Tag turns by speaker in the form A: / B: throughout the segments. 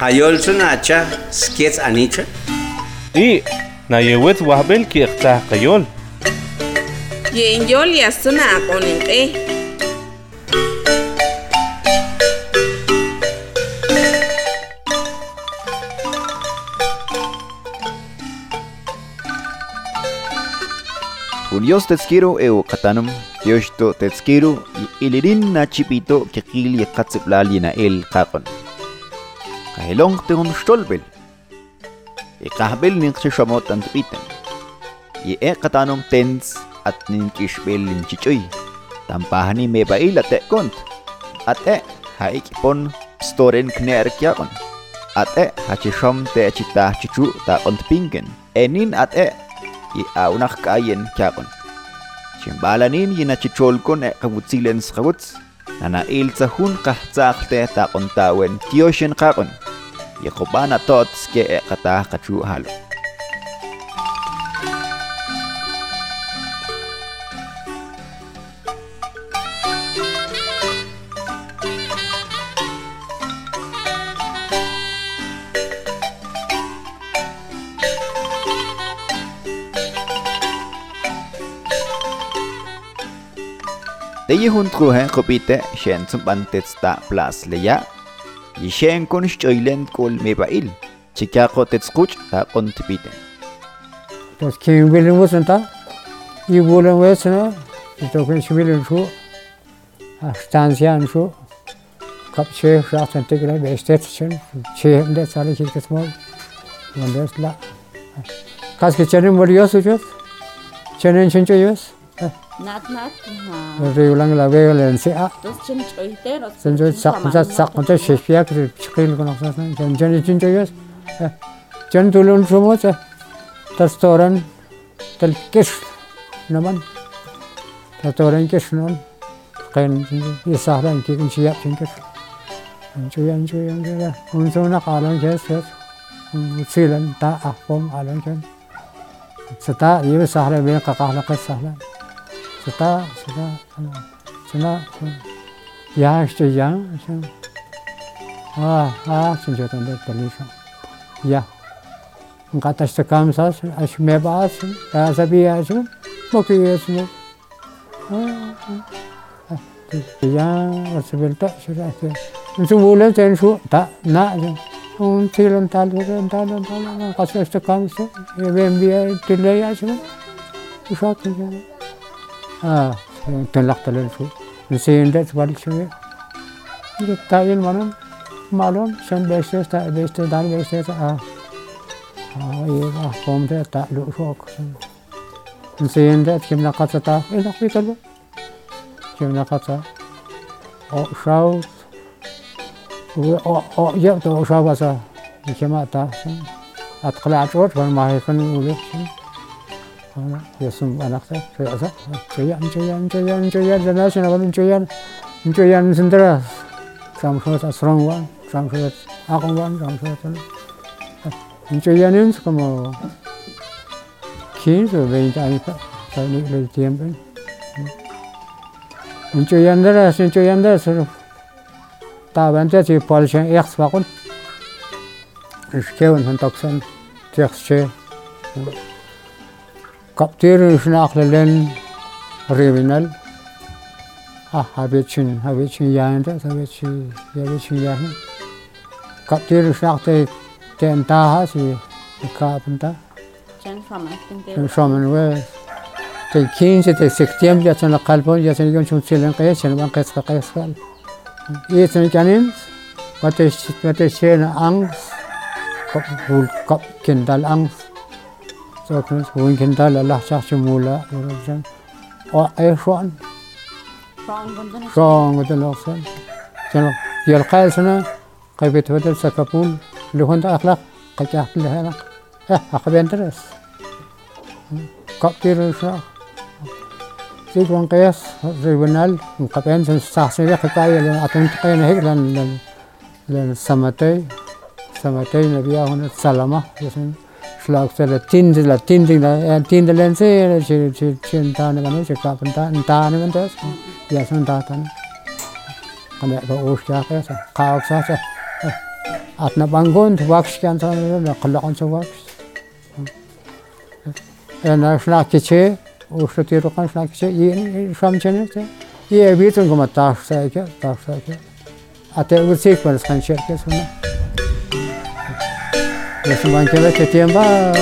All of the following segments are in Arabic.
A: قيولتن أتشا سكيت
B: أنيتشا إي نايوت وهبل كي اقتاح قيول
C: ين يول يستنا أقونين إيه
D: Ulios tetskiru eu katanum, yoshto tetskiru ilirin na chipito kekili katziplal na el kakon. Kahilong teun stolbel. Ikahbel ning sishamot antipiten. Ye e katanum tens at nin kishbel lin chichoy. Tampahani me bail at e kont. At e haikipon storen kner kyakon. At e hachishom te chita chichu ta ontpingen. Enin at e i aunak kayen kyakon. Chimbalanin yinachicholkon e kabutsilen skabuts. Nana ilza hun kahtzakte ta kontawen tioshen kakon. Yakobana tots ke e kata kachu halo. Deyi hun truhen kopite shen zum bantets ta plas leya. Yishen kon xchoilen kol mebail, chikako tetzkuch akon tipite.
E: Pues quien huele en vuesenta, y huele en vuesena, y toquen si huele en su, a estancia en su, kap şey rahat entegre ve estet için şeyimde sarı şirket mol. Ondan la. Kas geçenin vuruyorsun çok. Çenen çençe yiyorsun.
C: Nat nat. Ha.
E: Re ulang la ve len se a.
C: Dos chen choy te ro.
E: Sen jo sak sa sak sa shishpia ke chikil kono sa san. Chen chen chencho yos. Chen tulun sumo sa. Tastoran tal kish naman. Tastoran kish non. Kain yisahlan ki kun siap chen kish. Chuyan chuyan chuyan. Un so na kalan kes kes. Silan ta ah pom alan chen. Sata yiw sahla bin kakahla kes sahlan. sıta sıta sıta ya işte ya ah ah şimdi ben de konuşuyorum ya Kata işte kamsas, aşme bas, ya sabiyasın, bakıyorsun. Ya, sebelta, sebelta. Itu boleh dan su tak nak je. Un tilan talu dan talu talu. Kasih sekarang su, ya bembiar tilai aja. Usah kerja. اه تنلقت للفو نسين دات بالك شوية يقول تاين منهم معلوم شن بيشتاش تا بيشتاش دان بيشتاش اه اه يبقى قوم دات تعلو فوق نسين دات كم نقطة تا إيه نقوي كلبه كم نقطة او شاو او او يبقى Ama diyorsun anakta şey asa. Çoyan, çoyan, çoyan, çoyan. Dana şuna bakın çoyan. Çoyan mısındır? Samsurat asran var. Samsurat akın var. Samsurat asran. Çoyanın sıkımı. Kinsu beyin tani pa. Tani böyle diyem ben. Çoyandır, çoyandır. Taban tesi polşen eks bakın. Üç kevin hın toksan. Teks şey. Thank you kaptir işnaklelen rivinal ah habeçin habeçin yanında habeçin habeçin yanında kaptir işnakte tem taha si kapında.
C: Jen from
E: Jen from ve te 15 te septiembre ya sen kalbon ya sen gönçün silen kayes sen ban kayes kayes kal isen kanin Wat is wat is zijn angst? Kap kap kindal angst. Ang so kun bun kendal Allah cha chumula chen o ay shong with the loksan chen yel kaya sana kaya bet wate sakapul luhun ta akhlak kaya lehanak eh akaben teres kaptir sa Sik wang kayas tribunal kapen sa saksi ya kaya lan atong kaya na hik lan lan samatay samatay na biya hon salama slok se la tin la tin ding la eh, tin de len se che che chen ta ne ne che ka pan ta ta ne ne eh, ya san ta ta ne. Ane ko o sha ka sa ka sa sa eh, at na bang gon tu wak shan ta ne ne khla kon so wak e na shla ke che o sha ti ro kan shla ke che ye sham che ne se ye bi tun ko ma ta sa ke ta sa ke ate u se ko san che ke sa Resumban que ve que
D: este tiemba.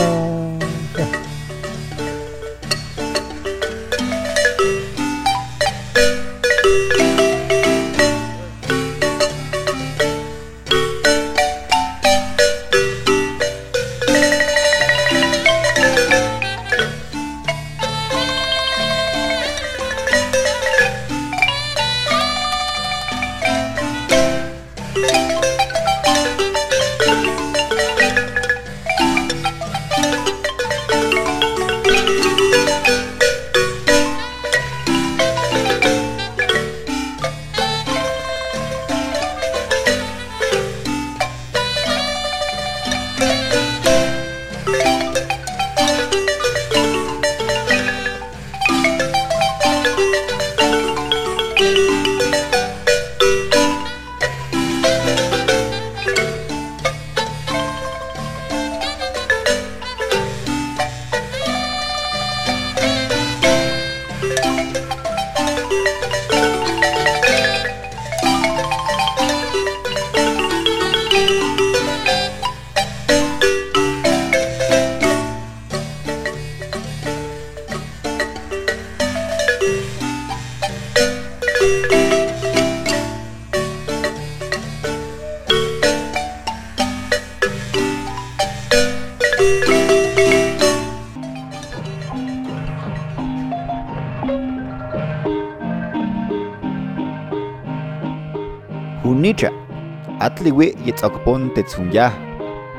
D: atliwi yitzokpon tetsunya,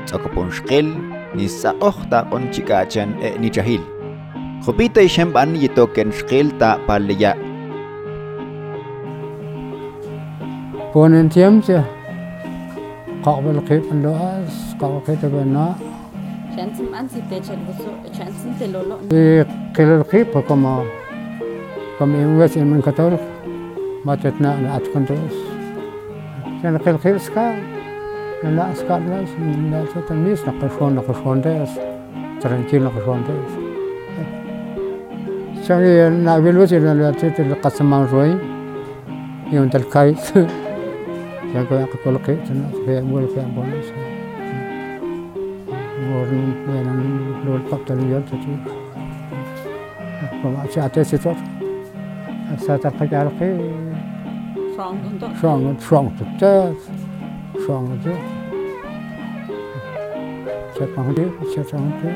D: tzokpon shkel, nisaqoj ta on chikachan e nichahil. Jopita ishemban yitoken shkel ta paleya.
E: ponen tiempo قابل قيب اللؤس قابل قيب بنا
C: Chansim an si te chel buso, chansim te lolo.
E: y قيل القيب كما كما يموت من كتولك ما تتنا كان قيل قيب سكا لا سكا لا لا تتميس نقشون نقشون داس ترنكيل نقشون داس شاني نابل وجه لا تت القسم روي يوم تلكاي شان كو يقول قيب في أول في أبونس ورن وين لول قبطل يرتجي Como se até se tot. Sa ta ka jar ke
C: Strong,
E: strong, strong to death, strong to
C: death. Checkmahdir, Checkmahdir, Checkmahdir.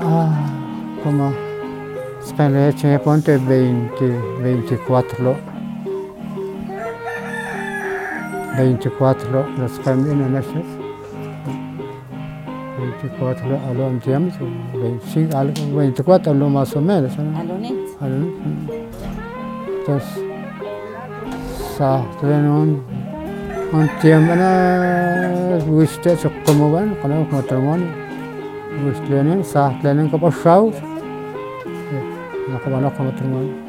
E: Ah, como. Spalé che ponte 20, 24. 24 los caminos meses 24 lo a lo entiendo 25 algo 24 lo más o menos ¿no? Algo, mm. entonces sa trenon un tiempo na guste so como van con el matrimonio guste sa trenon ko pa show nakabana ko matrimonio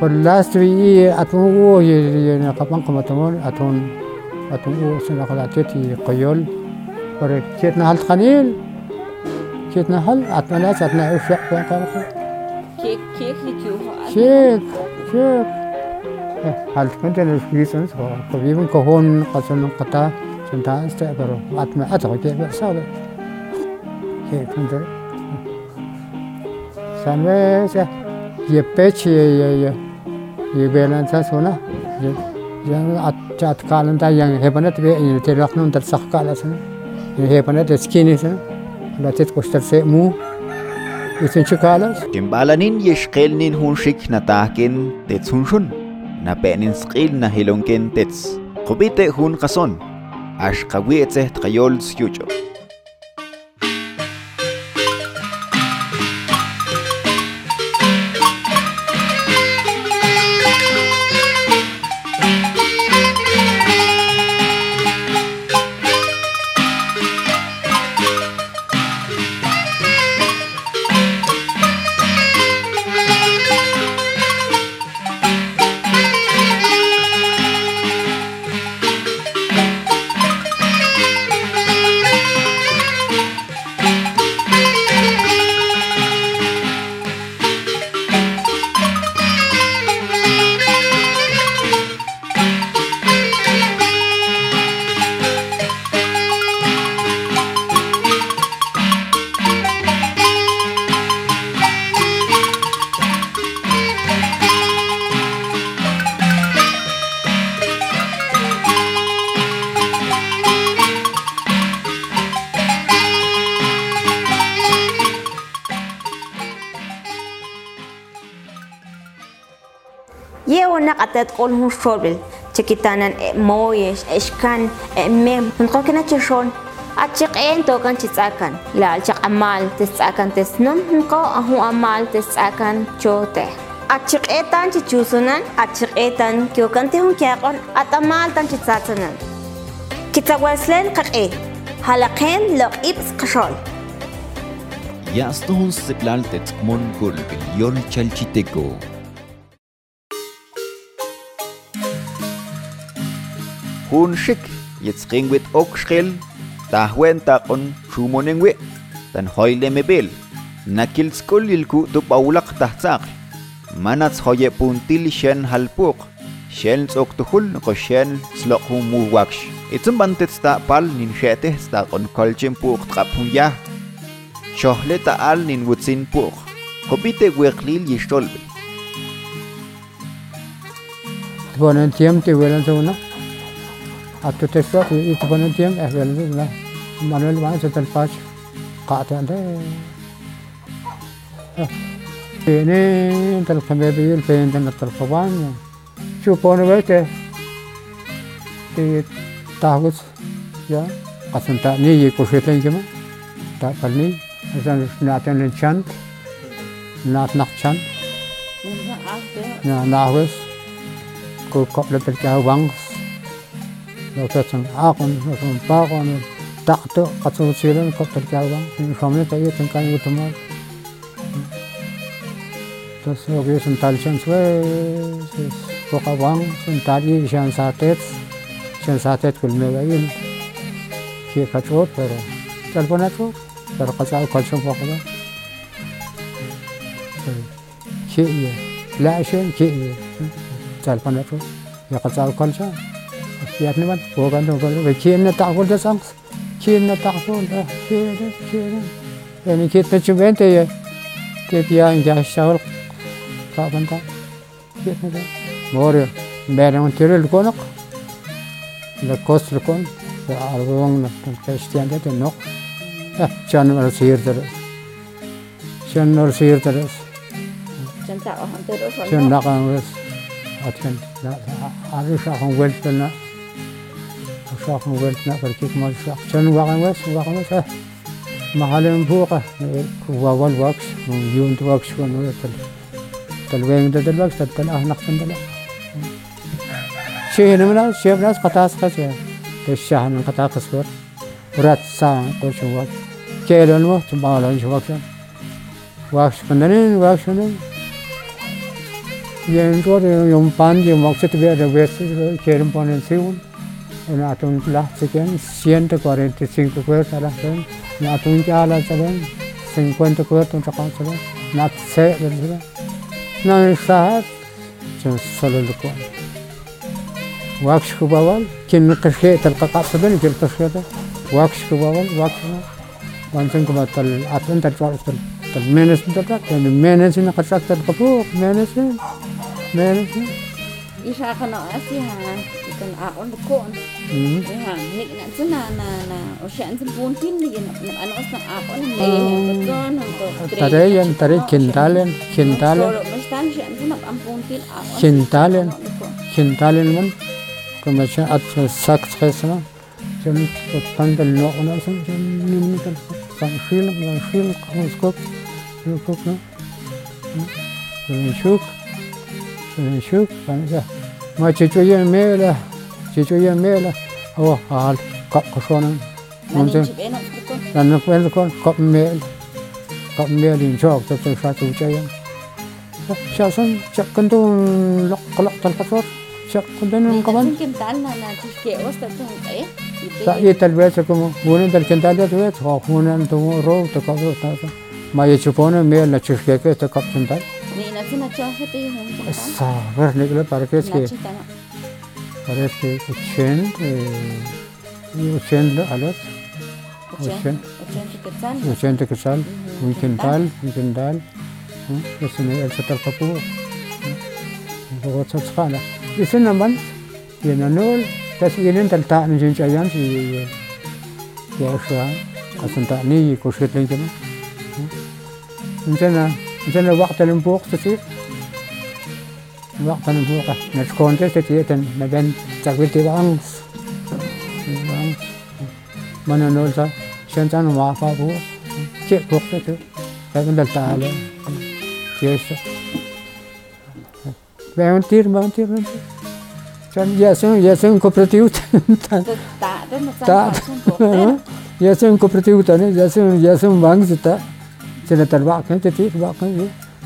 C: پر لاست وی
E: اتون أو یه نکاپان کمتمون اتون اتون أو سینا خلاصه تی قیل پر کیت نهال خانیل کیت نهال ات من از ات نه افیا پان کام کی کی کی کیو حال حال کنده نشیسند و قبیم کهون قسم قطع سنتا است بر ات من ات رو کی بسازه کی کنده سامه سه የጴች የቤለንተ ሆነ ጫት ካልንታ ሄበነት ቴላክኑ እንደተሳክ ካለስ ሄበነት እስኪኒስ ለቴት
D: ቆሽተርሴ ሙ ይትንች ካለስ ጅምባለኒን የሽቄልኒን ሁንሽክ ነታህኬን ቴትስ ሁንሹን ነጴኒን ስቂል ነሂሎንኬን ቴትስ ቁቢቴ ሁን ቀሶን አሽቀዊ እጽህ
F: ትቀዮል ስዩጮ هون شربل تكتانا مويش إشكان ميم نقول كنا تشون أتشق إن توكن تسأكن لا أتشق أمال تسأكن تسنم. نقول أهو أمال تسأكن شوته أتشق إتان تشوسنن. أتشق إتان كيوكن تهون كيقون أتمال تان تساتنن كتاوسلن ققئ هلقين لو إبس قشول.
D: Yastun seplaltet mon golpe yol chalchiteco. Hun kunshik yitzqinwit okxqil tahwen taqon xumonenwi tan hoylemebel nakiltzk'ulilku tupawlaq tahtzaq manatz hoye puntil xen halpuq xen tz'oktujul qo xen tzloqjun muwakx itzun bantetzta'pal nin xe'tej tztaqon kolchin pu'q tq'aphun yaj xohle ta'al nin
E: wutzin pu'q jopite weqlil yixtolbel Bueno, el tiempo que hubiera. التوتيكا في إكبانتيم أفعل مانويل وانا ستلفاش قاعدة فيني تلقمبيبي الفين تلقبان شوفون ويته تي تاغوس يا قسم تاني يكوشيتين كما تاقلني عشان نعتن الشنط نعت نقشن نعوس كل قبل تلقاها وانغس ge sun tal chen swe ko ka wang sun ta ye shan sa tet shan sa tet kul me ga yin ke ka chot pero chal pona to pero ka sa ka chon pa ka ke ye la shen ke ye chal pan itu ya ka chal yapniman bogan bogan ve kiyen ne tahvol da sangs kiyen ne tahvol da kiyen kiyen yani kit ne çuben te ye te piyan ya şahol kaban da kit ne de. Mor ben on türül konuk. La koslu kon ve arvon na peştiyen de de nok can
C: var sihirdir can var sihirdir can tak
E: on türül kon can nak on ves atken arı şahon velfena شاف موبايل تنا فركيك ما شاف شن وقعن وش وقعن وش آه محلهم فوقه هو أول وقت يونت وقت شو انه يتل تلوين ده دل وقت تلتل آه نقصن دل شيء نمنا شيء نمنا قطع سخس يعني تشاه من قطع قصور ورات ساعة قول شو وقت كيلون وقت. مالون شو وقت وقت كندنين وقت شنين يعني يوم باندي يوم وقت تبيع دبيت كيلون باندي سيون wes cherem ponen siun en atun la chicken 145 cuerdas la sen en atun ya la saben 50 cuerdas un chapan saben nat se de na sa chen solo lo ko واكش كباول كن قشة تلقى سبن كل قشة واكش كباول واكش وانتن كما تل أتن تجوال تل Mm. Ja, ni
C: nak cena na na ocean sempun tin di nak nak anos nak apa ni ni kan untuk tare yang tare kentalen kentalen bestan ocean nak ampun tin kentalen kentalen
E: mun kuma cha at sak
C: tresna jam tan del no ona sam jam
E: ni ni kan sam khil na khil kan skop no kop no Shuk, shuk, kan sa. Ma chichu yen me la ما تشوية ميلة هو حال كاب كشونا ممكن لأن كوين كون كاب ميل كاب ميل ينشوك تبصر شاتو جايا شاسن شكنتو لق لق تلقصور شق
C: tan na na ta eh.
E: sa tu uno tu ro te cabo ta ma ye chupone me la chusque que te cap sentar
C: Ni na tsina cha hete hon ta.
E: sa ver nicola para que es que
C: Na chita na.
E: parece que chen eh chen a los
C: Ochen. Ochen ke
E: un quintal es en el setar capu luego se tsala y se naman y en anol tas yenen tal ta ni jin chayan si ya sha asanta ni ko shit len kama انتنا انتنا وقت الانبوق تسي وقتا فوقه نشكون تتيتن نبن تقبلتي بانس بانس من نولتا شنتان وعفا بو كي بوقتك لكن دلتا على كيسا بيان تير بيان تير كان ياسن ياسن كوبراتيف
C: Tạ đó mà
E: Tạ.
C: sao không thuộc đấy.
E: ياسن كوبراتيف تاني ياسن ياسن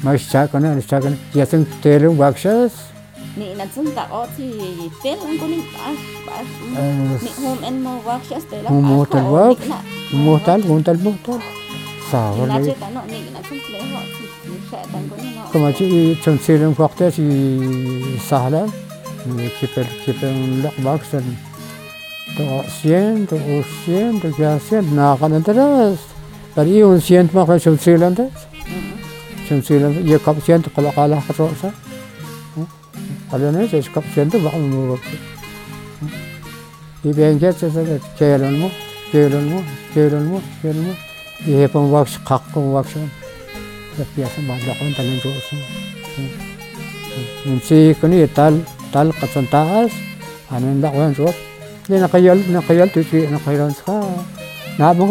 E: بانك زتا سنة تربع كان تتير بقى كان ما اشتاقنا اشتاقنا ياسن تيرم واكشاس
C: Nị là chân tạ ó thì tên anh có nên bả bả nị hôm em mua vác chết tới là
E: Hôm mua
C: bả
E: tới
C: khổ
E: vác.
C: nị là
E: موتال موتال موتال
C: nị
E: صعب
C: là
E: لي
C: chơi tạ nọ nị là chân lấy họ thì sẽ tặng có
E: سين تقلق على رأسه قال أنا إيش كب سين تو بعض مو وقت يبين جت كيلون مو كيلون مو كيلون مو كيلون مو يهبون واكش قاق واكش biasa banyak kan tangan terus Nanti kini tal tal kasan taas anu ndak wan terus dia nak kayal nak kayal tu si nak kayal ska na bang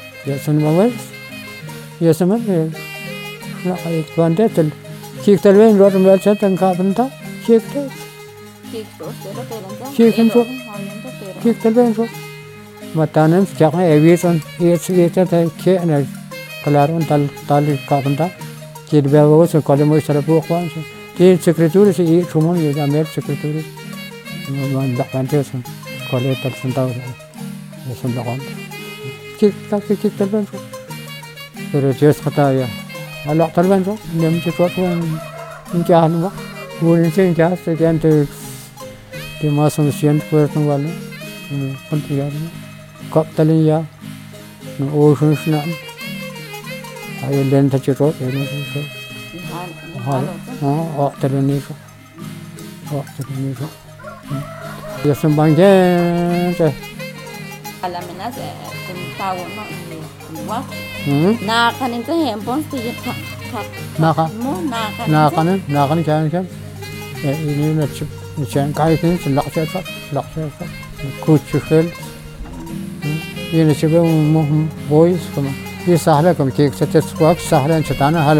E: የሱንመመዝ የስምር ይክቶንዴ ትል ኪክተልቤን ሎጥ መልሰ
C: ተንካፍንታ ኪክተ ኪክንቶ ኪክተልቤን ሶ መታነም
E: ሲያኸ የቤጽን የስቤተ
C: ኬነ ክላሩን ታል ካፍንታ
E: ኪድቢያበወስ ኮለሞች ተለብወኳን ኪስክሪቱርስ ሹሙን የዛሜር ስክሪቱርስ ባንቴስ ኮሌ ተልስንታ የስንለቋንታ كيف كيف كيف طلبان شو رجعت خطايا هلا طلبان شو نعم تشوف وين इनके हाल हुआ वो नीचे इनके हाथ से ज्ञान के मासम सियंत को वाले पंत यार कब तले या ओ सुन सुन आए लेन था चिरो ये ना चिरो हाल हाँ ओ तले नहीं ala tal ban so nem ti ko ko in kya han wa wo in sen kya se kan te ti ma son sien puerto wala kon ti ya kaptalin ya no ocean snan ay len ta chiro e no so ha ha o teleni so o teleni so ya sam bangje te
C: là mình nói sẽ cùng tàu nó cùng quá
E: hm
C: na cái này cái hẻm bốn thì thật thật
E: na ka
C: mua na cái
E: na ka ne na ka ne chan chan e ini na chip chan kai tin chan lak chan fat lak chan fat ku chu khel ये नसीब boys como ये सहला कम केक से तेस वाक सहला चताना हल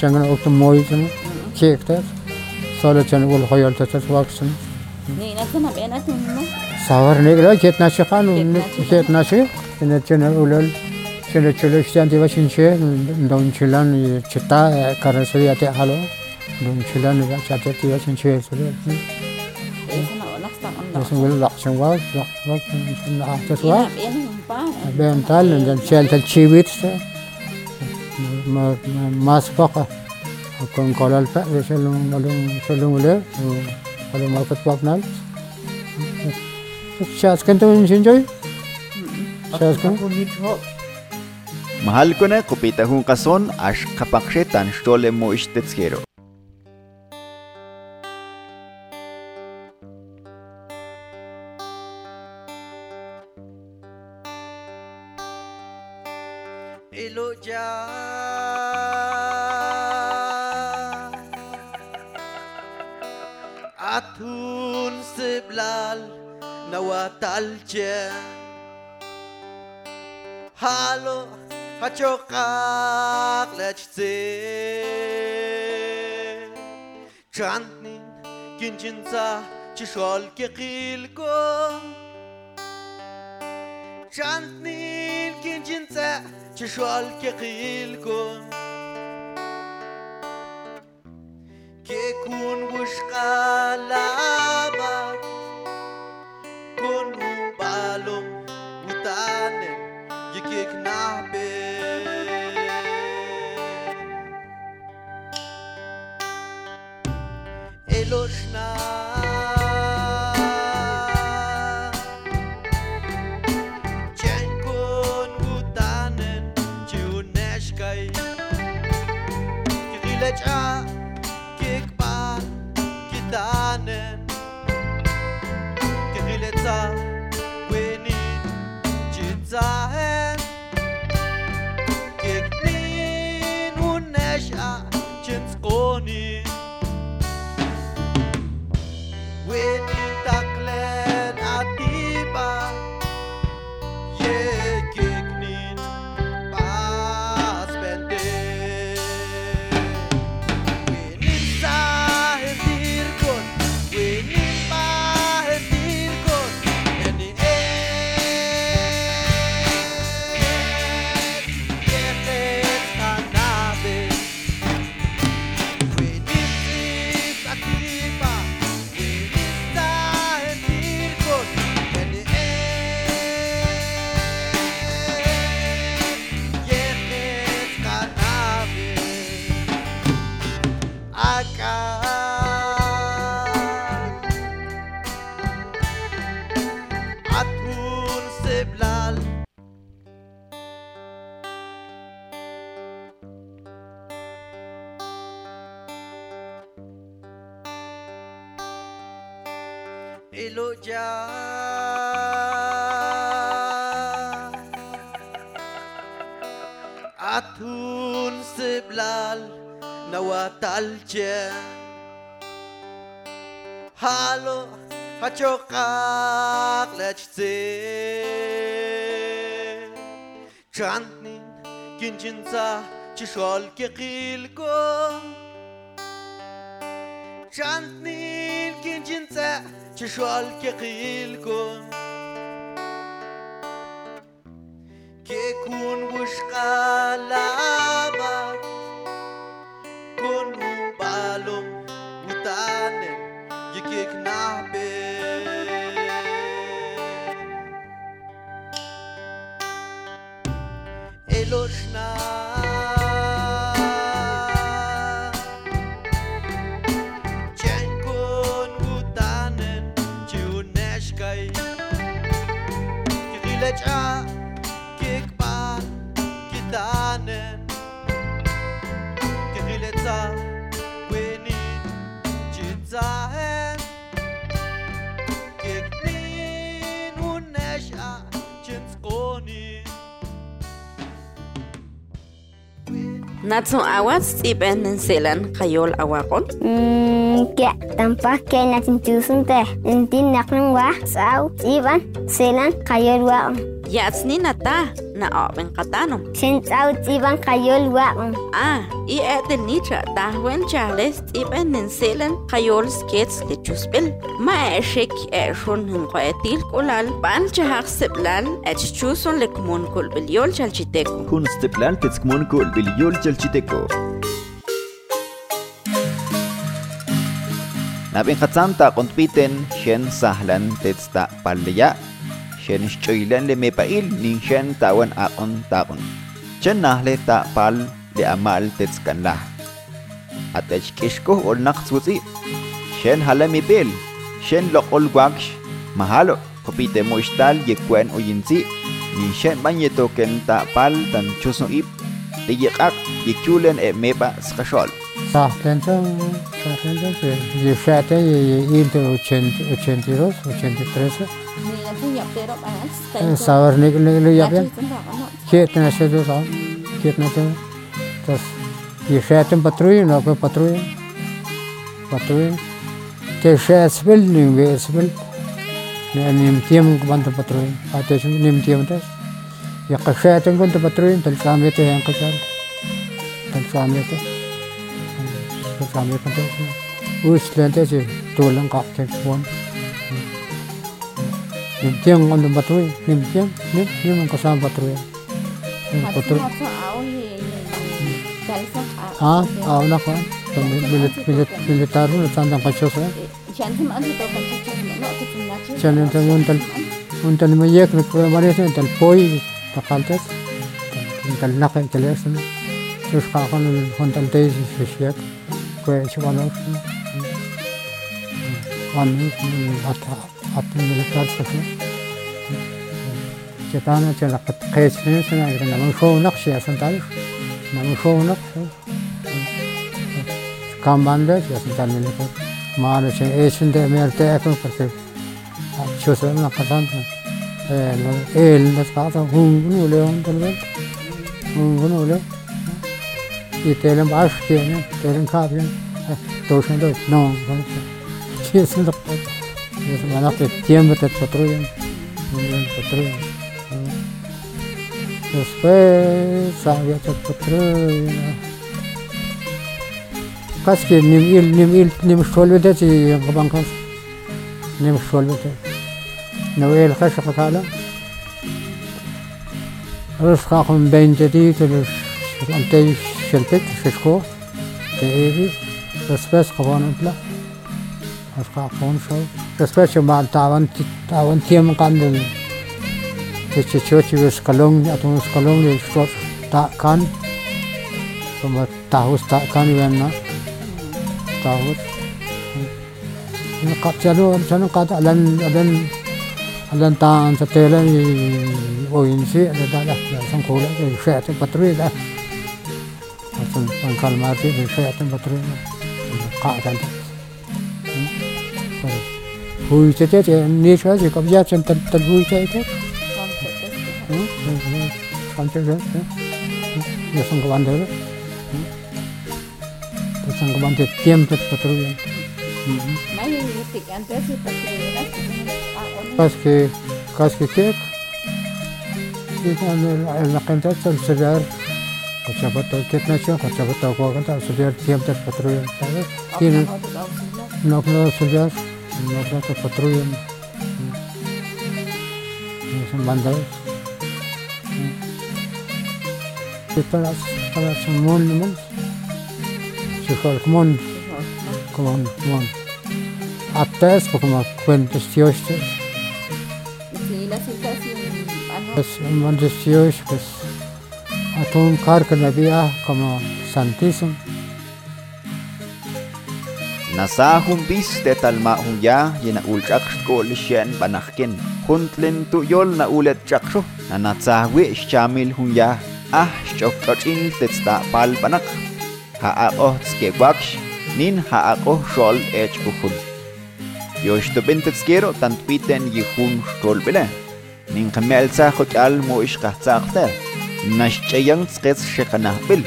E: चंगन उक्त मोई चन केक ते सोलो चन उल khoyol te तेस वाक सन
C: nị là cái nào bé nó thun nó
E: सावर ने गला केतना शखान صور نقلا
C: جيت ناشي خان جيت ناشي أنا
E: تنا أولل تنا تلوش تانتي باش نشي ندون شلان
C: شتا
E: كارسوية
C: تحلو ندون شلان شتا تي
E: باش نشي سوري نقول لا شن واس لا واس شن عتسوا بين تال ندم شال تلشيبيت ما ما سبقه كون قال الفأ شلون شلون شلون له شلون ما
D: كتبنا Xaskantonchinchoy. Xaskan. Mahalkone kopitahun kason
A: axkapaxetan xtole moixtetzjero. Чантнин кинчинца чишолке килко Чантнин кинчинца чишолке килко Eloja Atun seblal nawatalje Halo hachokak lechze Chantnin kinchinza chishol kekilkom Chantnin جنته چې شوال کې قیل کن که کن بوش قلبت کن و بالم و تنم یکی که نه
G: Natsun awas iben selan kayol awakon?
H: Hmm, kia tanpa kia natin tusun teh. Intin naknang wa sao iban selan kayol waon.
G: Yatsni nata. Na open katanom.
H: Sen sao iban kayol wa.
G: Ah, i etel nitra tahwen chales tipen nenselan kayol skets le chuspel. Ma eshek eshon hunko etil kolal pan chahak seblal ech chuson le kumun kol bilyol chalchiteko.
D: kun stiplan tetskmun kul bil yul chalchiteko. Nabin khatsam ta kontpiten shen sahlan tetsta palya shen shchoilan le mepail nin shen tawan akon takon. Chen nahle ta pal le amal tetskan la. At echkishko ol naksutsi shen halami bel shen lokol gwaksh mahalo kopite mo istal yekwen oyinsi ni shen banyeto ken ta pal tan chuso ip. Te yekak yekulen e meba skashol
E: Tahtlenza, Tahtlenza, y fíjate, y, y de 82, 83. Sabor ni ni ni ya bien. Kietna se do sa, kietna se. Tas, y fíjate patrulla, no que patrulla, patrulla. Te fíjate bil ni ve bil. Nim tiem kubanto patrulla, ate nim tiem tas. Ya fíjate kubanto patrulla, tal samete yang kasar, tal samete. family contention. We stand as a tolan captain one. Nim tiang on the battery, nim tiang, nim nim
C: ang kasama battery. Nim battery.
E: Ah, ah, na ko. Milit milit militar mo sa andang kasyo
C: sa. Chan yung tan yung tan yung tan may yak nagpura maris na tan poy kakaltes. Tan nakay kalas na. Sus
E: kakon ng kontantes sa siyak. 왜 집안은 왔는 왔다 왔던 일을 따르고 제단은 제가 개신을 생각하는 남은 후운학 시야선단 남은 후운학 감반대 시야선단 밀고 마르신 에신데 메르테 에코 그렇게 쇼서는 아까산 에 엘레스 가서 흥분을 해온 건데 흥분을 해 to shen do no siya santal siya santal te tiempo te patrullan patrullan Después había que patrulla. Kaski nim il nim il nim shol bده ti qaban kas nim shol bده نويل خشقة هذا رزقكم بين جديد انت شلبت ششكو تيجي بس بس قبان بلا رزقكم شو بس بس مع تعاون تعاون تيم قاندل تشوشي سكالون atau سكالون للشوط تاكان ثم tahus تاكان وينا tahus قد جانو جانو قد ألن ألن ألن تان chết chết ni tân tân hui chết chết không وإن كان ما في الشياطين بطريقة قاعد عندك هو يتتت نيش هذه
C: قبضات سنت تلهو يتتت خمسة
E: جات يسنق باندر يسنق باندر تيم تتطروا كاسكي كاسكي كيك لقيمتها سلسلار खर्चा बताओ कितना चाहिए खर्चा बताओ होगा तो सूर्य टीम तक पत्रो तीन नौकला सूर्य नौकला तो पत्रो बंद मोन मोन शिखर come on come on come on Atas como cuentos tiostes.
C: Sí, las
E: situaciones. Las mandaciones, pues. أتون كارك النبي كما سانتيسم
D: Nasahun bis de talmahun ya yena ulchaksh ko lishen banahken. Huntlen tuyol na ulet chaksho na natsahwe shamil hun ya. Ah shokchachin tetsta pal banak. Haakoh tskewaksh nin haakoh shol ech kuhun. Yoshtobin tetskero tantpiten yihun shtol bile. Nin kamelsa hot al mo ishkahtsakter. Naschayang tres shakanahbil.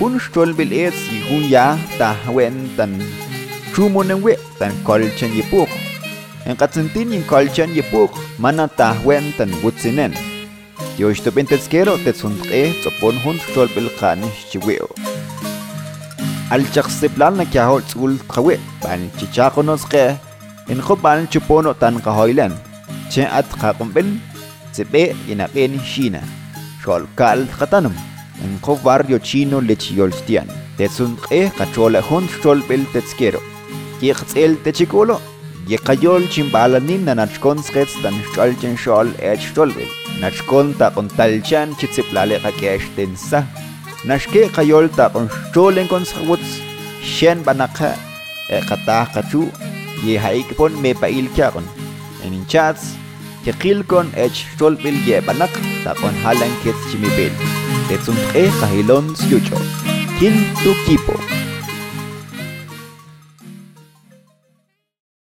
D: Hun stolbil ets y hun ya tahwen tan chumonenwe tan kolchen yipuk. En katzentin yin kolchen yipuk mana tahwen tan wutzinen. Yo ishtopin tetskero tetzundre zopon hun stolbil kanish chiweo. Alchaqsiplan na kyahol tzul tqawe pan chichakonosqe en khopan chupono tan qahoilan. Chen at qaqumbil tsebe inaqen shina xolcal jatanum, en jo barrio chino lechiolstian, tetsun e cachola hon xolpel tetzquero, yexel techiculo, yekayol chimbalanin nanachkonskets tan xolchen xol ech xolpel, nachkon ta kontalchan chitziplale jakesh tensa, nashke kayol ta kon xolen konskwots, shen banaka, e katah kachu, yehaikpon mepailkiakon, en inchatz, qeqilkon ech xolpil yebanak taqon halan kets chimipil. Tetzun e kahilon syucho. Kin tu kipo.